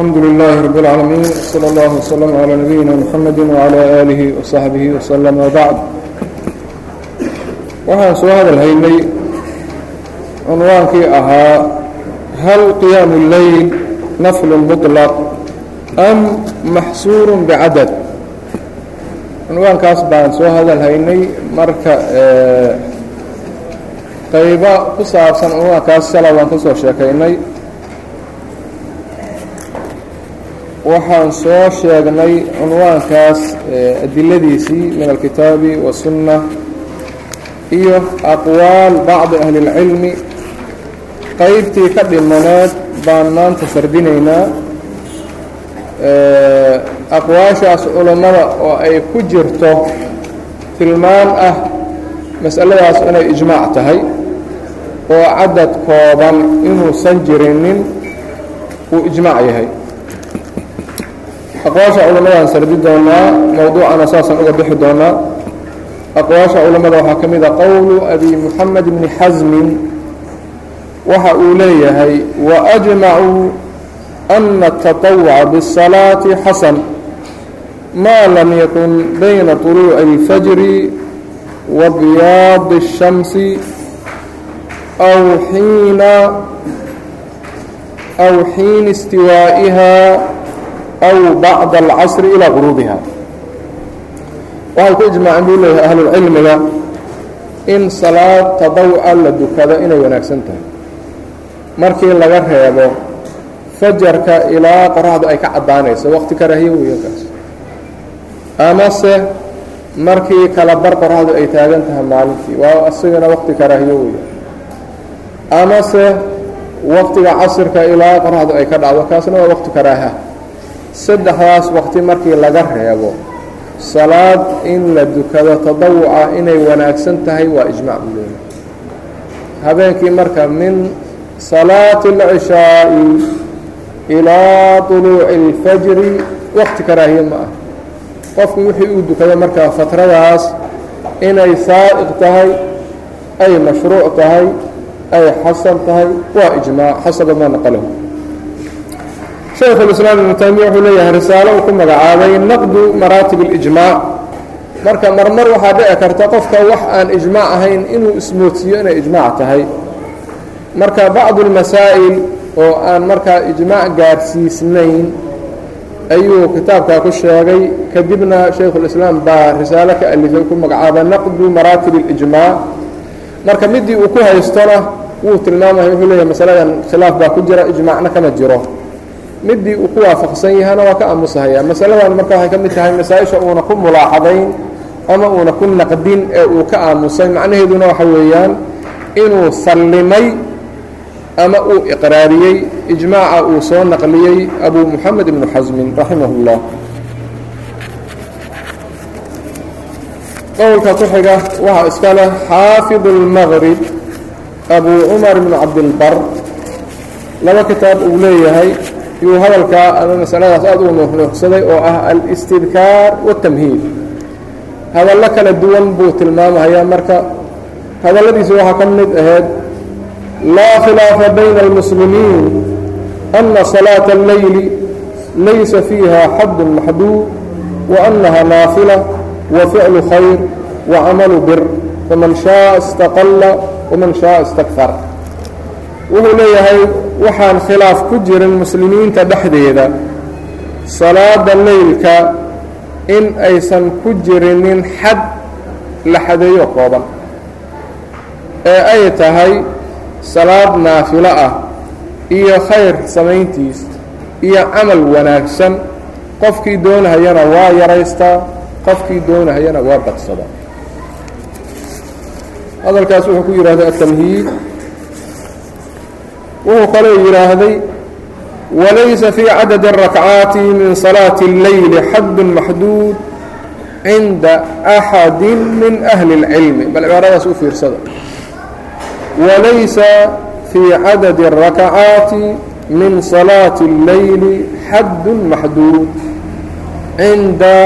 الحمد لله رب العالمين صلى الله وسلم على نبينا محمد وعلى آله وصحبه وسلم وبعد waxaan soo hadalhaynay cunwaankii ahaa hal qiyaamu اleyl nafl muطlaq am maxsuur bcadad cunwaankaas baan soo hadalhaynay marka qayba ku saabsan cunwaankaas sala baan ka soo sheekaynay waxaan soo sheegnay cunwaankaas eh, adiladiisii min alkitaabi wasunna iyo aqwaal bacdi ahli اlcilmi qaybtii ka dhimaneed baan maanta sardinaynaa eh, aqwaashaas culammada oo ay ku jirto tilmaam ah masaladaas inay ijmaac tahay oo cadad kooban inuusan jirinin uu ijmaac yahay aqwaasha culammadaan sardi doonaa mowduucana saasaan uga bixi doonaa aqwaasha culammada waxaa ka mid a qowlu abi moxamed bni xasmin waxa uu leeyahay waajmacuu ana الtaطawca bالصalaaةi xasan ma lam yakun bayna طuluuci اlfajri wa byaadi الshamsi aw xiina aw xiin istiwaa'iha aw bacda alcasri ilaa quruubiha waxay ku ijmaaceen buu leeyahay ahlulcilmiga in salaad tadawca la dukado inay wanaagsan tahay markii laga reebo fajarka ilaa qoraxdu ay ka caddaanayso waqti karaahiyo weeya kaas amase markii kala bar qoraxdu ay taagan tahay maalintii waa isagana waqti karaahiyo weeya amase waqtiga casirka ilaa qoraxdu ay ka dhacdo kaasna waa waqti karaaha saddexdaas waqti markii laga reebo salaad in la dukado tadawuca inay wanaagsan tahay waa ijmac buu leeyahay habeenkii marka min salaati اlcishaaءi ilaa طuluuci اlfajri waqti karaahiye ma ah qofku wixii uu dukado markaa fatradaas inay saa'iq tahay ay mashruuc tahay ay xasan tahay waa ijmaac xasaba maa naqalahu shaykhu اlislaam ibnu taymiya wuxuu leeyahay risaalo uu ku magacaabay naqdu maraatib اlijmaac marka marmar waxaa dhici karta qofka wax aan ijmaac ahayn inuu ismoodsiiyo inay ijmaac tahay marka bacdu اlmasaa'il oo aan markaa ijmaac gaarsiisnayn ayuu kitaabkaa ku sheegay kadibna shaykhulislaam baa risaalo ka alifay ku magacaabay naqdu maraatib اlijmaac marka midii uu ku haystona wuu tilmaamaya wuxuu leeyahay masaladan khilaaf baa ku jira ijmaacna kama jiro midii uu ku waafaqsan yahana waa ka aamusahaya masaladan marka waxay ka mid tahay masaa-isha uuna ku mulaaxadayn ama uuna ku naqdin ee uu ka aamusay macnaheeduna waxa weeyaan inuu sallimay ama uu iqraariyey ijmaaca uu soo naqliyey abu moxamed ibnu xasmin raximah اllah qowlka ku xiga waxaa iska leh xaafid اlmaqrib abu cumar ibnu cabdilbar. Laba kitaab uu leeyahay yuu hadalkaa ama masaladaas aad uu nuuxnuuxsaday oo ah alistidkaar waاtamhiid hadallo kala duwan buu tilmaamahayaa marka hadalladiisi waxaa ka mid ahayd laa khilaafa bayna اlmuslimiin ana salaaةa اleyli laysa fiiha xaddu maxduud waأnaha naafila وficlu khayr وacamalu bir faman shaءa اstaqala waman shaءa اstakfar wuxuu leeyahay waxaan khilaaf ku jirin muslimiinta dhexdeeda salaada leylka in aysan ku jirinin xad la xadeeyo kooban ee ay tahay salaad naafilo ah iyo khayr samayntiis iyo camal wanaagsan. Qofkii doonahayana waa yaraystaa qofkii doonahayana waa badsada. Hadalkaas wuxuu ku yidhahday atamhiid wuxuu kaloo yidhaahday walaysa fii cadadi الrakcaati min salaaةi اleyli xaddu maxduud cinda axadi min ahli اlcilmi bal cibaaradaas u fiirsada walaysa fii cadadi الrakcaati min salaaةi اlleyli xaddu maxduud cinda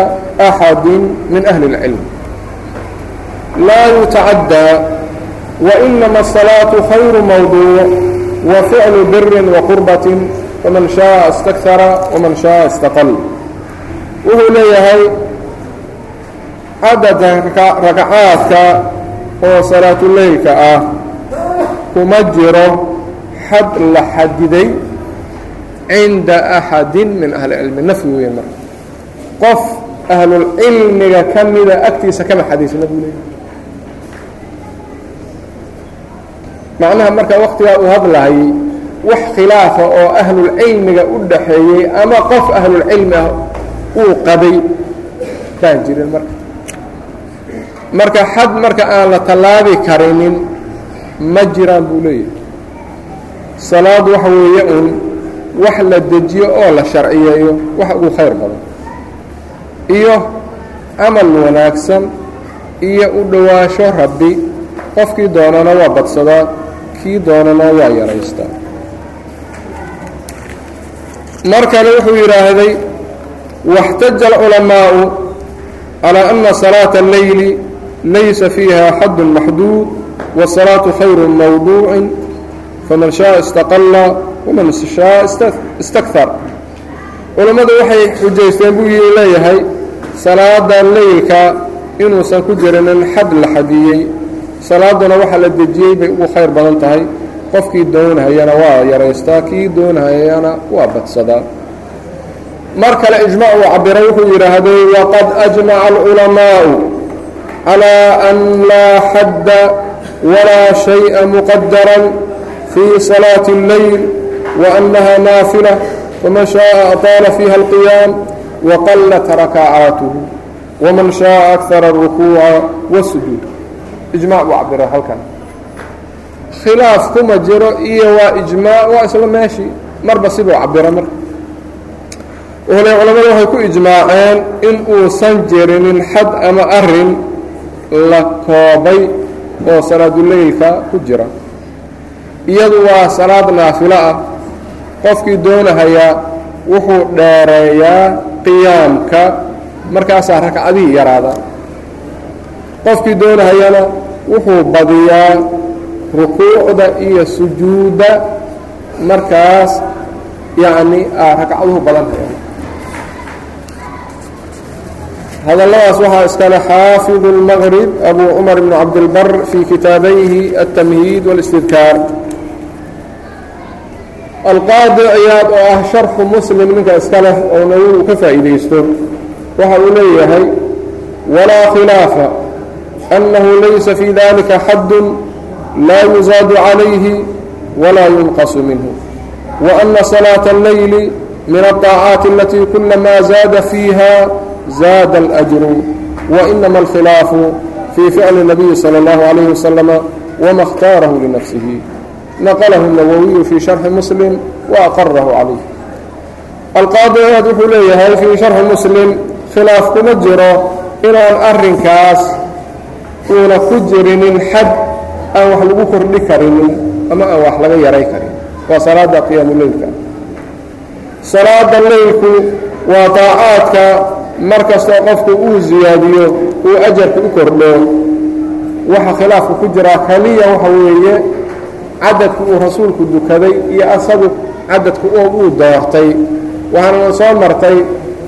axadi min ahli اlcilm laa yutacadى wainama الsalaaةu khayru mawduuc وفعل بر وقربة waman shaaa istakara waman shaaa istaqal wuxuu leeyahay cadadka ragcaadka oo salaatuleylka ah kuma jiro xad la xadiday cinda axadi min ahli cilmi nafyi weyn marka qof ahlulcilmiga ka mida agtiisa kama xadiisna buu leeyahay macnaha marka waktigaa uu hadlahayay wax khilaafa oo ahlulcilmiga u dhaxeeyey ama qof ahlulcilmi ah uu qabay baan jirin marka. Marka xad marka aan la tallaabi karinin ma jiraan buu leeyahay. Salaad waxa weeye un wax la dejiyo oo la sharciyeeyo wax ugu khayr badan. Iyo camal wanaagsan iyo u dhowaansho rabbi qofkii doonana waa badsadaa kii doonana waa yaraystaa mar kale wuxuu yidhaahday واxtaja الculamaءu calى أna صalaaةa الleyli laysa fiiha xad maxduud والصalaaةu khayr mawduuci faman shaءa اstaqala waman shaءa اstakar culammadu waxay xujaysteen buu y leeyahay salaada leylka inuusan ku jirinin xad la xadiyey salaaduna waxa la dejiyey bay ugu khayr badan tahay qofkii doonhayana waa yaraystaa kii doonhayana waa badsadaa mar kale ijmac uu cabiray wuxuu yidhaahday waqad ajmaca alculamaa'u calىa an laa xadda walaa shayءa muqadaran fii salaati اlleyl waأnnaha naafila faman shaءa aطaala fiiha اlqiyaam waqallat rakacaatuhu waman shaءa akara الrukuuca wاsujuud ijmac buu cabiray halkan. Khilaaf kuma jiro iyo waa ijmaac waa isla meeshii marba siduu cabira marka wle culamadu waxay ku ijmaaceen in uusan jirinin xad ama arrin la koobay oo salaaduleylka ku jira. Iyadu waa salaad naafilo ah. Qofkii doonahayaa wuxuu dheereeyaa qiyaamka markaasaa ragcadihii yaraada. Qofkii doonahayana wuxuu badiyaa rukuucda iyo sujuudda markaas yacni ragcaduhu badan haya hadalladaas waxaa iskale xaafiظu الmgrib abu cmar bn cabdilbar fii kitaabayhi الtamhiid واlاstidkaar alqaadi ciyaad oo ah sharxu muslim ninka iska leh oo nawowi ka faa'iidaysto waxa uu leeyahay walaa khilaafa أnnahu laysa fii dalika xad laa yuzaadu عalayhi walaa yunqasu minhu وأna صalaaة الleyli min الطaacaati alatii kulama zaada fiiha zaada الأjru وإnama اlkhilaafu fii ficli الnabiyi salى اllahu عalayه waslama wma اkhtaarahu linafsihi naqlahu الnawowiyu fii sharxi muslim وaqarahu calayh alqaadi ciyaad wuxuu leeyahay fii sharxi muslim khilaaf kuma jiro inaan arrinkaas uuna ku jirinin xad aan wax lagu kordhi karinin ama aan wax laga yaray karin. Waa salaada qiyaamuleylka salaada leylku waa daacaadka mar kastoo qofku uu ziyaadiyo uu ajarka u kordho waxa khilaafka ku jiraa kaliya waxa weeye cadadku uu rasuulku dukaday iyo asagu cadadku oo uu doortay. Waxaana soo martay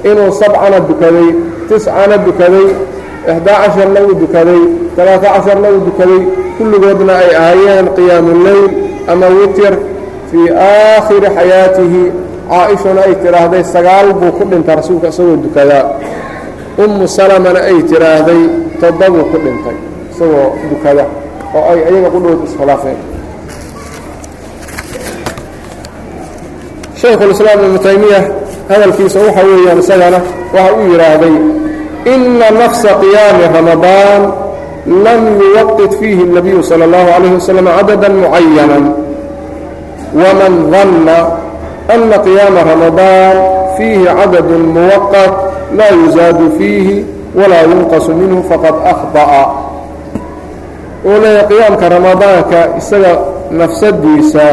inuu sabcana dukaday tiscana dukaday ixdaa casharna uu dukaday talaata casharna uu dukaday kulligoodna ay ahaayeen qiyaamuleyl ama witir fii aakhiri xayaatihi caa-ishuna ay tidhaahday sagaal buu ku dhintay rasuulka isagoo dukadaa ummu salamana ay tidhaahday toddobuu ku dhintay isagoo dukada oo ay ayaga qudhood iskhilaafeen shaykhulislaam ibnu taymiya hadalkiisa waxa weeyaan isagana waxa uu yidhaahday ina nafsa qiyaami ramadaan lam yuwaqit fiihi الnabiyu salى اllahu عalayh wasalam cadada mucayana waman danna ana qiyaama ramadaan fiihi cadad muwaqat laa yuzaadu fiihi walaa yunqasu minhu faqad akhطa'a uu leeyahay qiyaamka ramadaanka isaga nafsadiisa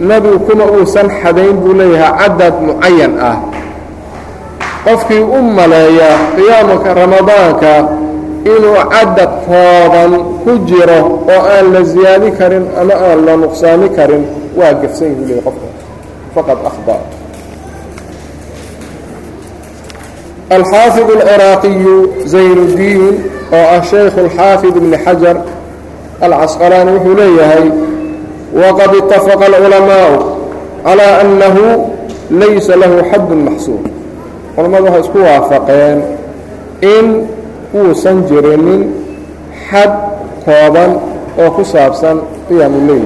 nebigu kuma uusan xadayn buu leeyahay cadad mucayan ah qofkii u maleeya qiyaamka ramadaanka inuu cadda tooban ku jiro oo aan la ziyaadi karin ama aan la nuqsaami karin waa gefsan yuu leey qofka. Faqad ahba alxaafid alciraaqiyu zaynuddiin oo ah shaykhu alxaafid ibni xajar alcasqalaani wuxuu leeyahay waqad itafaqa alculamaa'u calaa annahu laysa lahu xaddun maxsuum culammadu waxay isku waafaqeen in uusan jirinin xad kooban oo ku saabsan qiyaamu leyl.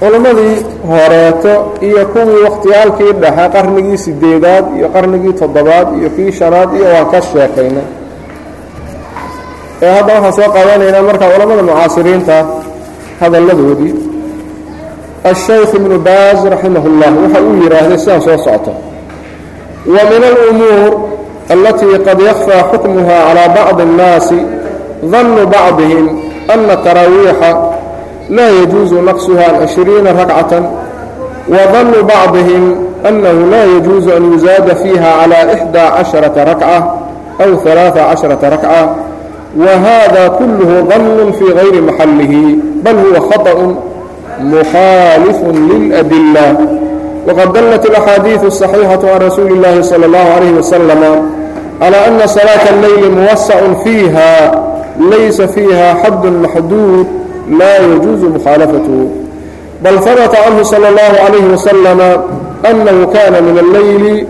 Culammadii horeeto iyo kuwii wakhtiyaalkii dhexe qarnigii sideedaad iyo qarnigii toddobaad iyo kii shanaad iyo waan ka sheekaynay ee hadda waxaan soo qaadanaynaa markaa culamada mucaasiriinta hadalladoodii الشhayk iبن baaz raximah الlah waxa uu yidhaahday sidaan soo socto wa min الأmuur alatii qad yakfى xukmuha calى bacضi الnaasi ظanu bacضihim أna taraawiixa laa yajuuزu naqsuha an عشhriina rakcaة وظanu bacضihim أnahu laa yajuuزu an yuzaada fiiha calى إxdى caشharaةa rakcة أw ثaلaaثa caشharaةa rakcة وhada kulh ظن fي غayri maxalihi bal huwa khaطأ مخالف للأدلة وقد دلت الأحاديث الصحيحة عن رسول الله صلى الله عليه وسلم على أن صلاة الليل موسع فيها ليس فيها حد محدود لا يجوز مخالفته بل ثبت عنه صلى الله عليه وسلم أنه كان من الليل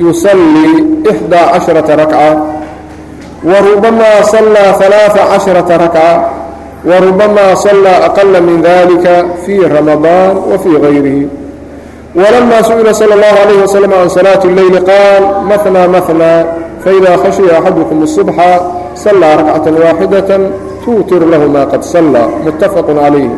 يصلي إحدى عشرة ركعة وربما صلى ثلاث عشرة ركعة وربما صلى أقل من ذلك في رمضان وفي غيره ولما سئل صلى الله عليه وسلم عن صلاة الليل قال مثنى مثنى فإذا خشي أحدكم الصبح صلى ركعة واحدة توتر له ما قد صلى متفق عليه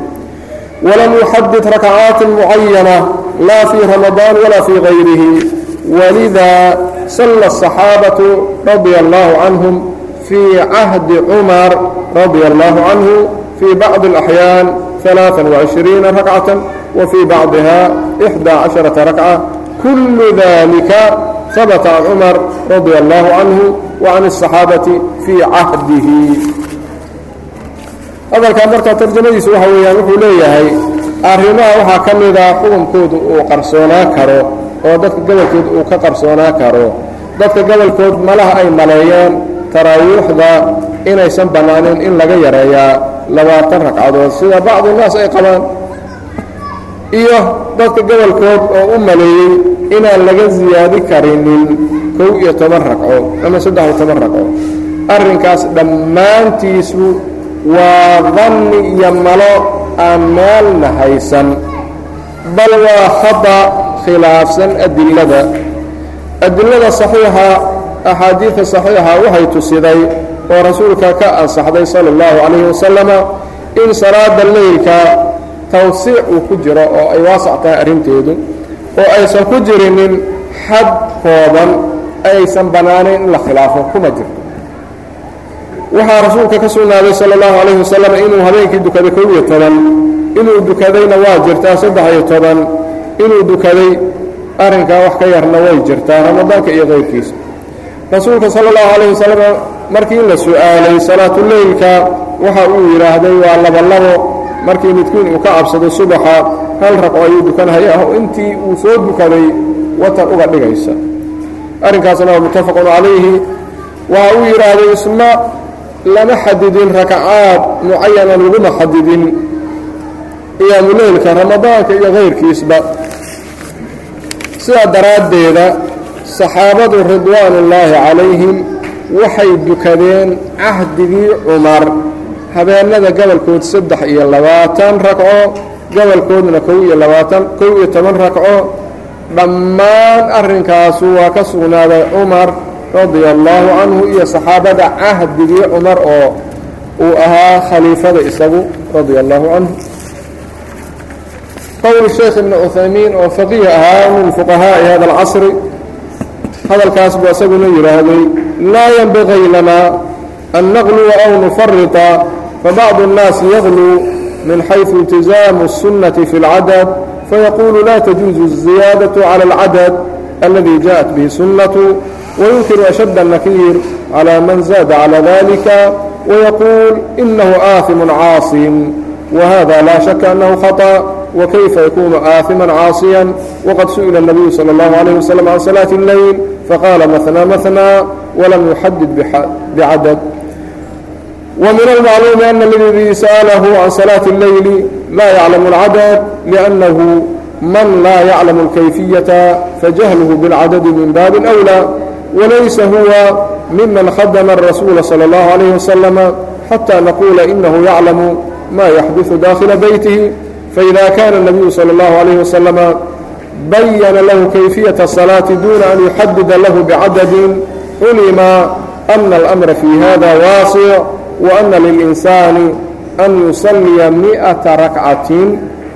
ولم يحدث ركعات معينة لا في رمضان ولا في غيره ولذا صلى الصحابة رضي الله عنهم في عهد عمر رضي الله عنه في بعض الأحيان ثلاثا وعشرين ركعة وفي بعضها إحدى عشرة ركعة كل ذلك ثبت عن عمر رضي الله عنه وعن الصحابة في عهده hadalkaa markaa tarjamadiisu waxa weeyaan wuxuu leeyahay arrimaha waxaa ka mida xukunkooda uu qarsoonaa karo oo dadka gobolkood uu ka qarsoonaa karo dadka gobolkood malaha ay maleeyeen taraawiixda inaysan bannaanin in laga yareeyaa labaatan ragcadood sida bacdu naas ay qabaan. Iyo dadka gobolkood oo u maleeyey inaan laga siyaadi karinin kow iyo toban ragco ama saddex iyo toban ragco arrinkaas dhammaantiisu waa danni iyo malo aan meelna haysan bal waa khata khilaafsan adillada adillada saxiixa axaadiidta saxiixa waxay tusiday oo rasuulka ka ansaxday sala allahu calayhi wasalama in salaada leylka tawsiic uu ku jiro oo ay waasac tahay arrinteedu oo aysan ku jirinin xad kooban aysan bannaanayn in la khilaafo kuma jirto. Waxaa rasuulka ka sugnaaday sala allahu calayhi wasalam inuu habeenkii dukaday kow iyo toban inuu dukadayna waa jirtaa saddex iyo toban inuu dukaday arrinkaa wax ka yarna way jirtaa ramadaanka iyo qayrkiisa rasuulka sala allahu calayhi wasalam markii la su'aalay salaatuleylka waxa uu yidhaahday waa labalabo markii midkiin uu ka cabsado subaxa hal raqo ayuu dukanhayaa oo intii uu soo dukaday watar uga dhigaysa. Arrinkaasna waa muttafaqun calayhi. Waxa uu yidhaahday isma lama xadidin rakacaad mucayana laguma xadidin qiyaamuleylka ramadaanka iyo kayrkiisba sidaa daraaddeeda saxaabadu ridwaanullaahi calayhim waxay dukadeen cahdigii cumar habeennada gobolkood saddex iyo labaatan ragco gobolkoodna kow iyo labaatan kow iyo toban ragco. Dhammaan arrinkaasu waa ka sugnaaday cumar radia allaahu canhu iyo saxaabada cahdigii cumar oo uu ahaa khaliifada isagu radia allaahu canhu qowl sheekh ibni cuthaymiin oo faqiih ahaa min fuqahaa'i hada alcasri hadalkaas buu isaguna yidhaahday laa ynbaغii lana an naqluwa aw nufarita fabacdu الnaasi yagluu min xayثu iltizaamu الsunaةi fi اlcadad fayaquulu la tajuuzu الziyaadaة calى اlcadad aladi jaءat bihi sunaة wayunkiru ashad الnakiir calى man zaada calى dalika ويquul inahu aaثim caaصin whada la shaka anahu khaطأ wkayfa yakunu aaثima caaصiya wqad suئila الnabiyu salى اllahu عalيه waslm can salaaةi الleyl faqaala mثnى mثnى ولم يحدد بعدد ومن المعلوم أن الذي سأله عن صلاة الليل لا يعلم العدد لأنه من لا يعلم الكيفية فجهله بالعدد من باب أولى وليس هو ممن خدم الرسول صلى الله عليه وسلم حتى نقول إنه يعلم ما يحدث داخل بيته فإذا كان النبي صلى الله عليه وسلم بين له كيفية الصلاة دون أن يحدد له بعدد علم أن الأمر في هذا واسع وأن للإنسان أن يصلي مئة ركعة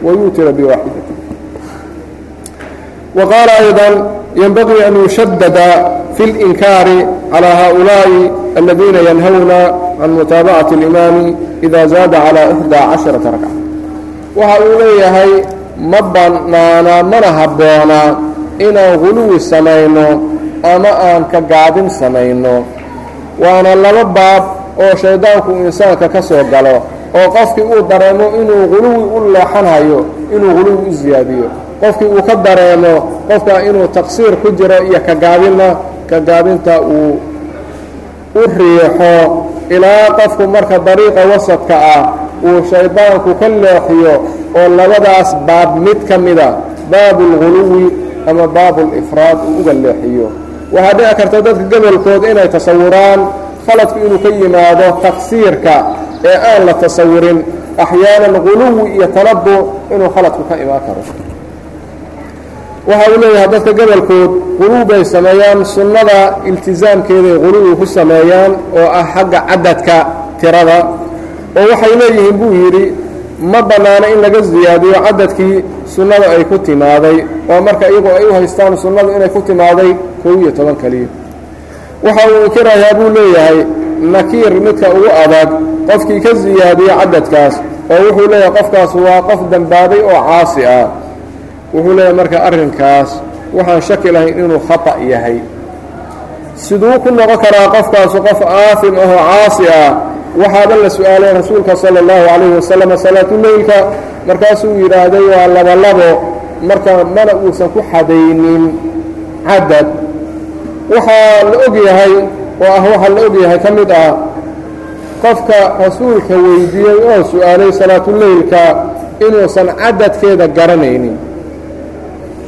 ويوتر بواحدة وقال أيضا ينبغي أن يشدد في الإنكار على هؤلاء الذين ينهون عن متابعة الإمام إذا زاد على إحدى عشرة ركعة waxa uu leeyahay ma bannaana mana habboona inaan guluwi samayno ama aan ka gaabin samayno. Waana laba baab oo shayddaanku insaanka ka soo galo oo qofkii uu dareemo inuu guluwi u leexanhayo inuu guluwi u siyaadiyo qofkii uu ka dareemo qofka inuu taqsiir ku jiro iyo ka gaabinna ka gaabinta uu u riixo ilaa qofku marka dariiqa wasadka ah uu shaydaanku ka leexiyo oo labadaas baab mid ka mida baabulguluwi ama baabulifraad uu uga leexiyo waxaa dhici karta dadka gobolkood inay tasawuraan khaladku inuu ka yimaado taqsiirka ee aan la tasawurin axyaanan guluwi iyo talabu inuu khaladku ka imaan karo. Waxa uu leeyahay dadka gobolkood guluw bay sameeyaan sunnada iltisaamkeeday guluwi ku sameeyaan oo ah xagga cadadka tirada oo waxay leeyihiin buu yidhi ma bannaano in laga siyaadiyo cadadkii sunnadu ay ku timaaday oo marka iyagu ay u haystaan sunnadu inay ku timaaday kow iyo toban keliya waxa uu inkirayaa buu leeyahay nakiir midka ugu adag qofkii ka siyaadiyo cadadkaas oo wuxuu leeyahay qofkaas waa qof dembaabay oo caasi ah. Wuxuu leeyahay marka arrinkaas waxaan shaki lahayn inuu khata yahay. Siduu ku noqon karaa qofkaasu qof aafim ahoo caasi ah waxaaba la su'aalay rasuulka sala allahu calayhi wasalam salaatuleylka markaasuu yidhaahday waa labolabo marka mana uusan ku xadaynin cadad waxaa la og yahay oo ah waxaa la og yahay ka mid ah qofka rasuulka weydiiyey oo su'aalay salaatuleylka inuusan cadadkeeda garanaynin.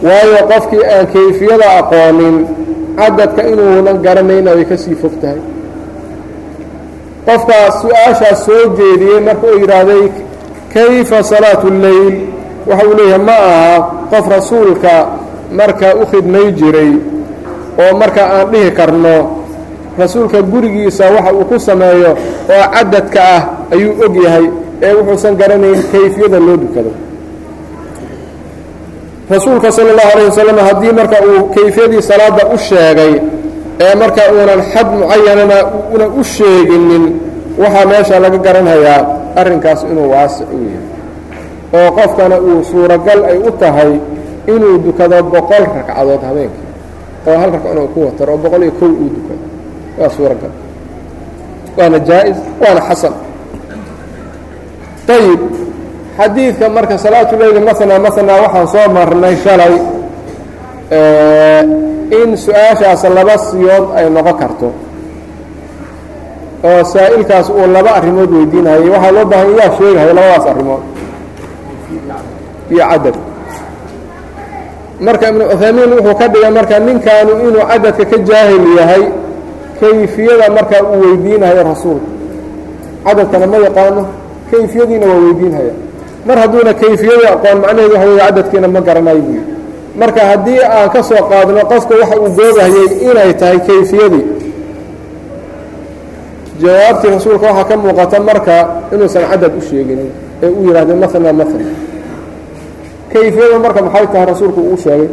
Waayo qofkii aan kayfiyada aqoonin cadadka inuunan garanayna way ka sii fog tahay qofkaas su'aashaas soo jeediyey marka uu yidhaahday kayfa salaatu lleyl? Waxa uu leeyahay ma aha qof rasuulka marka u khidmay jiray oo marka aan dhihi karno. Rasuulka gurigiisa waxa uu ku sameeyo oo cadadka ah ayuu og yahay ee wuxuusan garanayn kayfiyada loo dukado. Rasuulka sala allahu alayh wasalam haddii marka uu kayfiyadii salaadda u sheegay ee marka uunan xad mucayanana una u sheeginin waxaa meesha laga garanhayaa arrinkaas inuu waasic u yahay. Oo qofkana uu suuragal ay u tahay inuu dukado boqol ragcadood habeenkii oo hal ragcona uu ku wataro oo boqol iyo kow uu dukado. Waa suuragal. Waana jaa-is waana xasan. Ayib xadiidka marka salaatu leyli maana maana waxaan soo marnay shalay in su'aashaas laba siyood ay noqon karto. Oo saa'ilkaas uu laba arrimood weydiinayay. Waxaa loo baahan yaa sheegahay labadaas arrimood. Iyo cadad marka ibnu cuthaymiin wuxuu ka dhigay marka ninkaanu inuu cadadka ka jaahil yahay kayfiyada marka uu weydiinayo rasuulka cadadkana ma yaqaano kayfiyadiina waa weydiinhaya mar hadduuna kayfiyadii aqoon macnaheedu waxa wey cadadkiina ma garanayo buu yidhi marka haddii aan ka soo qaadno qofka waxa uu goobahayey inay tahay kayfiyadii jawaabtii rasuulka waxaa ka muuqata marka inuusan cadad u sheeginin ee uu yidhahday maala maala kayfiyadu marka maxay tahay rasuulku uu sheegay?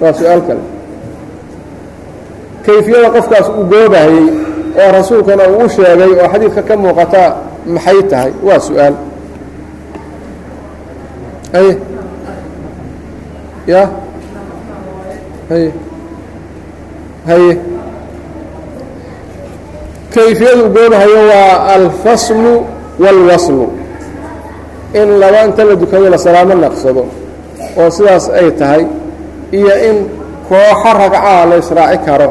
Waa su'aal kale. Kayfiyada qofkaas uu goobahayey oo rasuulkana uu sheegay oo xadiidka ka muuqata maxay tahay? Waa su'aal. Haye ya haye kayfiyadu goobahayo waa alfaslu wاlwaslu in laba inta la dukado la salaamo naqsado oo sidaas ay tahay iyo in kooxo ragcaha la israaci karo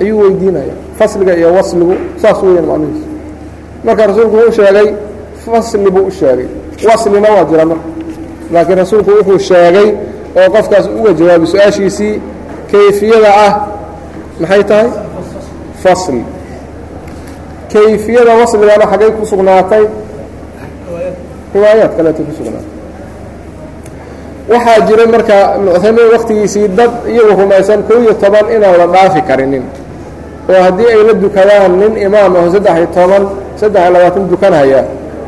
ayuu weydiinaya. Fasliga iyo wasligu saas weeyaan macnihiisu marka rasuulku wuu sheegay fasli buu u sheegay. Waslina waa jira marka. Laakiin rasuulku wuxuu sheegay oo qofkaas uga jawaabay su'aashiisii kayfiyada ah maxay tahay? Fasli kayfiyada wasligana xaggay ku sugnaatay. Riwaayaad kaleeta ku sugnaatay. Waxaa jiray marka ibnu cuthaymiin waktigiisii dad iyagu rumaysan koo iyo toban inaan la dhaafi karinin. Oo haddii ay la dukadaan nin imaam aho saddex iyo toban saddex iyo labaatan dukanhaya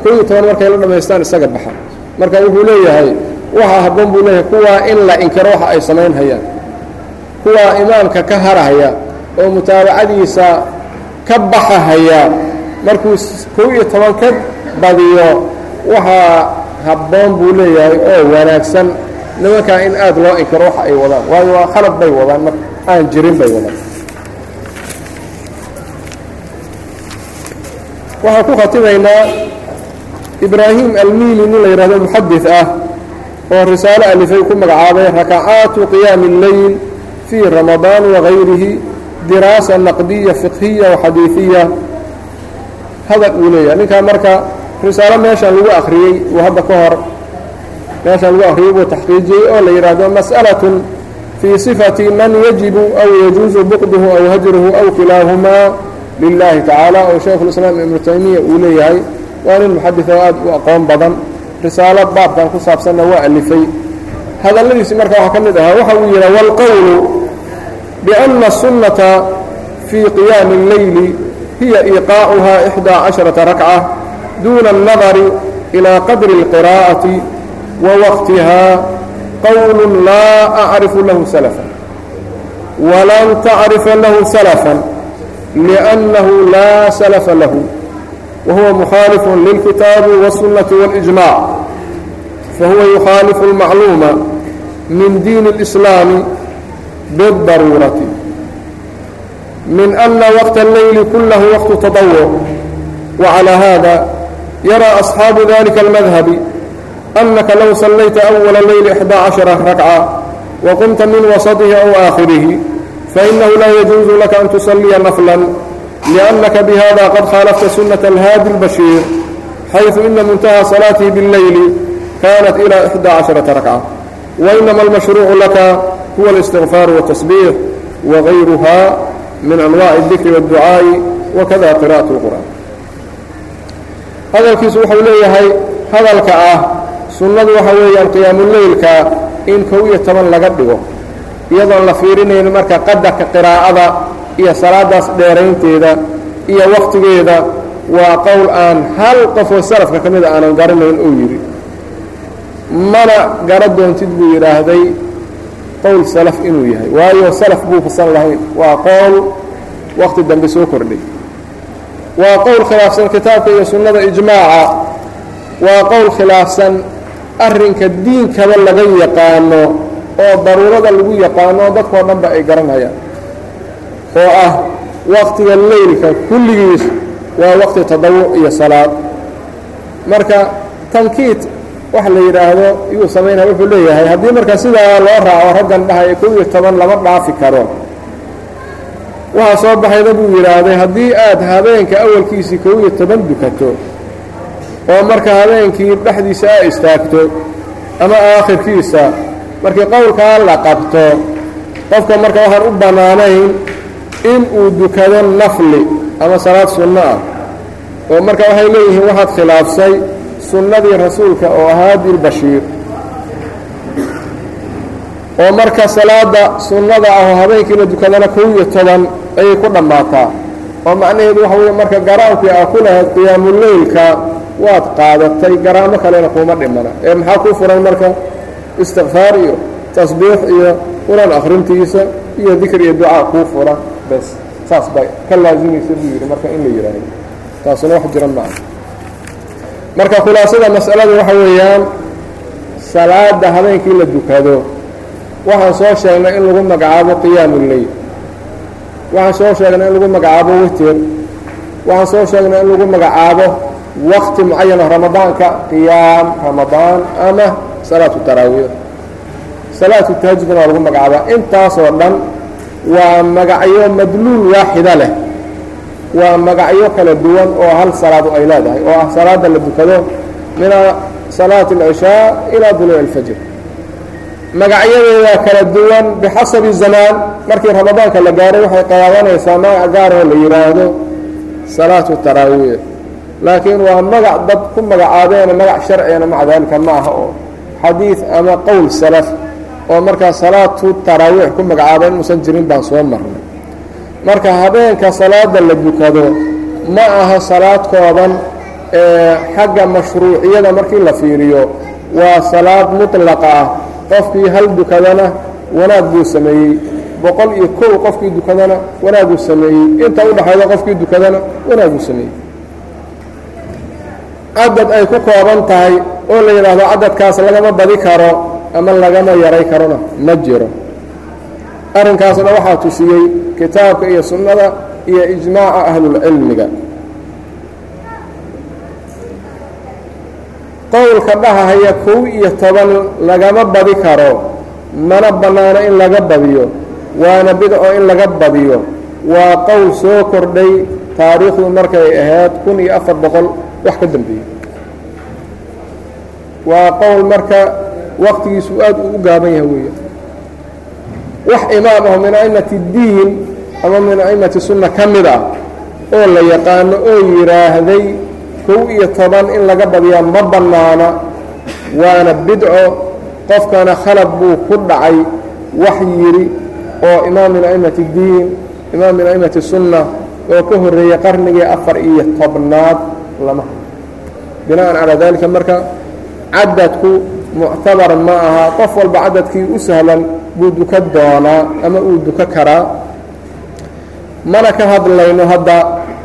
koo iyo toban markay la dhammaystaan isaga baxa. Marka wuxuu leeyahay waxaa habboon buu leeyahay kuwaa in la inkiro waxa ay samayn hayaan kuwaa imaamka ka harahaya oo mutaabacadiisa ka baxahaya markuu kow iyo toban ka badiyo waxaa habboon buu leeyahay oo wanaagsan. Nimankaa in aad loo inkiro waxa ay wadaan waayo waa khalad bay wadaan mar aan jirin bay wadaan. Waxaan ku khatimaynaa ibraahim almiili nin la yidhahdo muxadid ah oo risaalo alifay ku magacaabay rakacaatu qiyaami اlleyl fii ramadaan wagayrihi diraasa naqdiya fiqhiya waxadiiثiya hadal uu leeyahay ninkaa marka risaalo meeshaan lagu akriyey uu hadda ka hor meeshaan lagu akriyey buu taxqiijiyey oo la yidhaahdo masأalaة fii صifati man yajibu aw yajuuzu buqduhu aw hajruhu aw kilaahumaa lilahi tacaala oo shaykhu اlislaam ibnu taymiya uu leeyahay waa nin muxadid oo aad u aqoon badan risaalo baabkan ku saabsanna waa alifay hadalladiisi marka waxaa ka mid ahaa waxa uu yidhaha wاlqowlu بأن السنة في قيام الليل هي إيقاعها إحدى عشرة ركعة دون النظر إلى قدر القراءة ووقتها قول لا أعرف له سلفا ولن تعرف له سلفا لأنه لا سلف له وهو مخالف للكتاب والسنة والإجماع فهو يخالف المعلومة من دين الإسلام بالضرورة من أن وقت الليل كله وقت تطوع وعلى هذا يرى أصحاب ذلك المذهب أنك لو صليت أول الليل إحدى عشر ركعة وقمت من وسطه أو آخره فإنه لا يجوز لك أن تصلي نفلا لأنك بهذا قد خالفت سنة الهادي البشير حيث إن منتهى صلاته بالليل كانت إلى إحدى عشرة ركعة وإنما المشروع لك هو الاستغفار والتسبيح وغيرها من أنواع الذكر والدعاء وكذا قراءة القرآن هذا الكيس وحو ليهي هذا الكعاه سنة وحو ليهي القيام الليل كا إن كوية تمن لقده يضن لفيرين مركا قدك قراءة إيا صلاة ديرين تيدا إيا وقت جيدا وقول آن هل قفو السلف كميدا آنا قرن من أويري منا قردون تدبو يراهدي qowl salaf inuu yahay. Waayo salaf buu fasan lahayn. Waa qowl waqti dambe soo kordhay. Waa qowl khilaafsan kitaabka iyo sunnada ijmaaca. Waa qowl khilaafsan arrinka diinkaba laga yaqaano oo daruurada lagu yaqaano dadkoo dhanba ay garanayaan. Oo ah waqtiga leylka kulligiis waa waqti tadawuc iyo salaad. Marka tankiid wax la yidhaahdo iyuu samaynaya wuxuu leeyahay haddii marka sidaa loo raaco raggan dhahaya kow iyo toban lama dhaafi karo. Waxaa soo baxayda buu yidhaahday haddii aad habeenka awalkiisii kow iyo toban dukato oo marka habeenkii dhexdiisa aa istaagto ama aakhirkiisa markii qowlkaa la qabto qofka marka waxaan u bannaanayn in uu dukado nafli ama salaad sunno ah oo marka waxay leeyihiin waxaad khilaafsay sunnadii rasuulka oo ahaa dilbashiir oo marka salaada sunnada ah oo habeenkii la dukadana kow iyo toban ayay ku dhammaataa. oo macnaheedu waxa weeye marka garaamkii aa ku lahayd qiyaamuleylka waad qaadatay garaamo kalena kuuma dhimana. ee maxaa kuu furan marka? istikfaar iyo tasbiix iyo quran akhrintiisa iyo dikr iyo ducaa kuu furan. bes saas bay ka laasimaysa buu yidhi marka in la yidhaahdo. taasuna wax jiran maaha marka khulaasada mas'alada waxa weeyaan salaada habeenkii la dukado waxaan soo sheegnay in lagu magacaabo qiyaamu leyl waxaan soo sheegnay in lagu magacaabo witer waxaan soo sheegnay in lagu magacaabo wakti mucayana ramadaanka qiyaam ramadaan ama salaatu taraawiix salaatu tahajudna waa lagu magacaabaa. Intaasoo dhan waa magacyo madluul waaxida leh waa magacyo kala duwan oo hal salaadu ay leedahay oo ah salaada la dukado min salaati alcishaa ilaa duluuci alfajr. Magacyadeeda kala duwan bixasabi zamaan markii ramadaanka la gaaray waxay qaadanaysaa magac gaaroo la yidhaahdo salaatu taraawiix laakiin waa magac dad ku magacaabeena magac sharcigana maca daalika ma aha oo xadiid ama qowl salaf oo markaa salaatu taraawiix ku magacaaba inuusan jirin baan soo marnay marka habeenka salaada la dukado ma aha salaad kooban ee xagga mashruuciyada markii la fiiriyo. Waa salaad mutlaqa ah. Qofkii hal dukadana wanaag buu sameeyey. Boqol iyo kow qofkii dukadana wanaaguu sameeyey. Inta u dhexayda qofkii dukadana wanaaguu sameeyey. Cadad ay ku kooban tahay oo la yidhaahdo cadadkaas lagama badi karo ama lagama yaray karona. Ma jiro arrinkaasna waxaa tusiyey kitaabka iyo sunnada iyo ijmaaca ahlulcilmiga. Qowlka dhahahaya kow iyo toban lagama badi karo. Mana bannaano in laga badiyo. Waana bidco in laga badiyo. Waa qowl soo kordhay taariikhdu markay ahayd kun iyo afar boqol wax ka dambeeyey. Waa qowl marka waktigiisu aad uu u gaaban yahay weeye wax imaam ah min a'immati اdiin ama min a'immati sunna ka mid ah oo la yaqaano oo yidhaahday kow iyo toban in laga badiyaa ma bannaana waana bidco. Qofkana khalad buu ku dhacay wax yidhi oo imaam min a'immati اdiin imaam min a'immati sunna oo ka horreeyey qarnigii afar iyo tobnaad lama. Bina'an calaa dalika marka cadadku muctabar ma aha qof walba cadadkii u sahlan buu duka doonaa ama uu duko karaa. Mana ka hadlayno hadda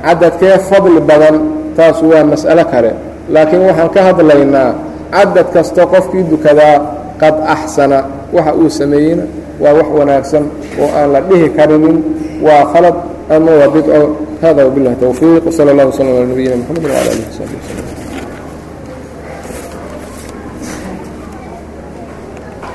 cadadkee fadli badan taas waa mas'alo kale. Laakiin waxaan ka hadlaynaa cadad kasta qofkii dukadaa qad axsana waxa uu sameeyeyna waa wax wanaagsan oo aan la dhihi karinin waa khalad ama waa bidco. Hada wabiاllahi towfiiq wsala اllah wslm ala nabiyina mxamed wala alih wsabi wslm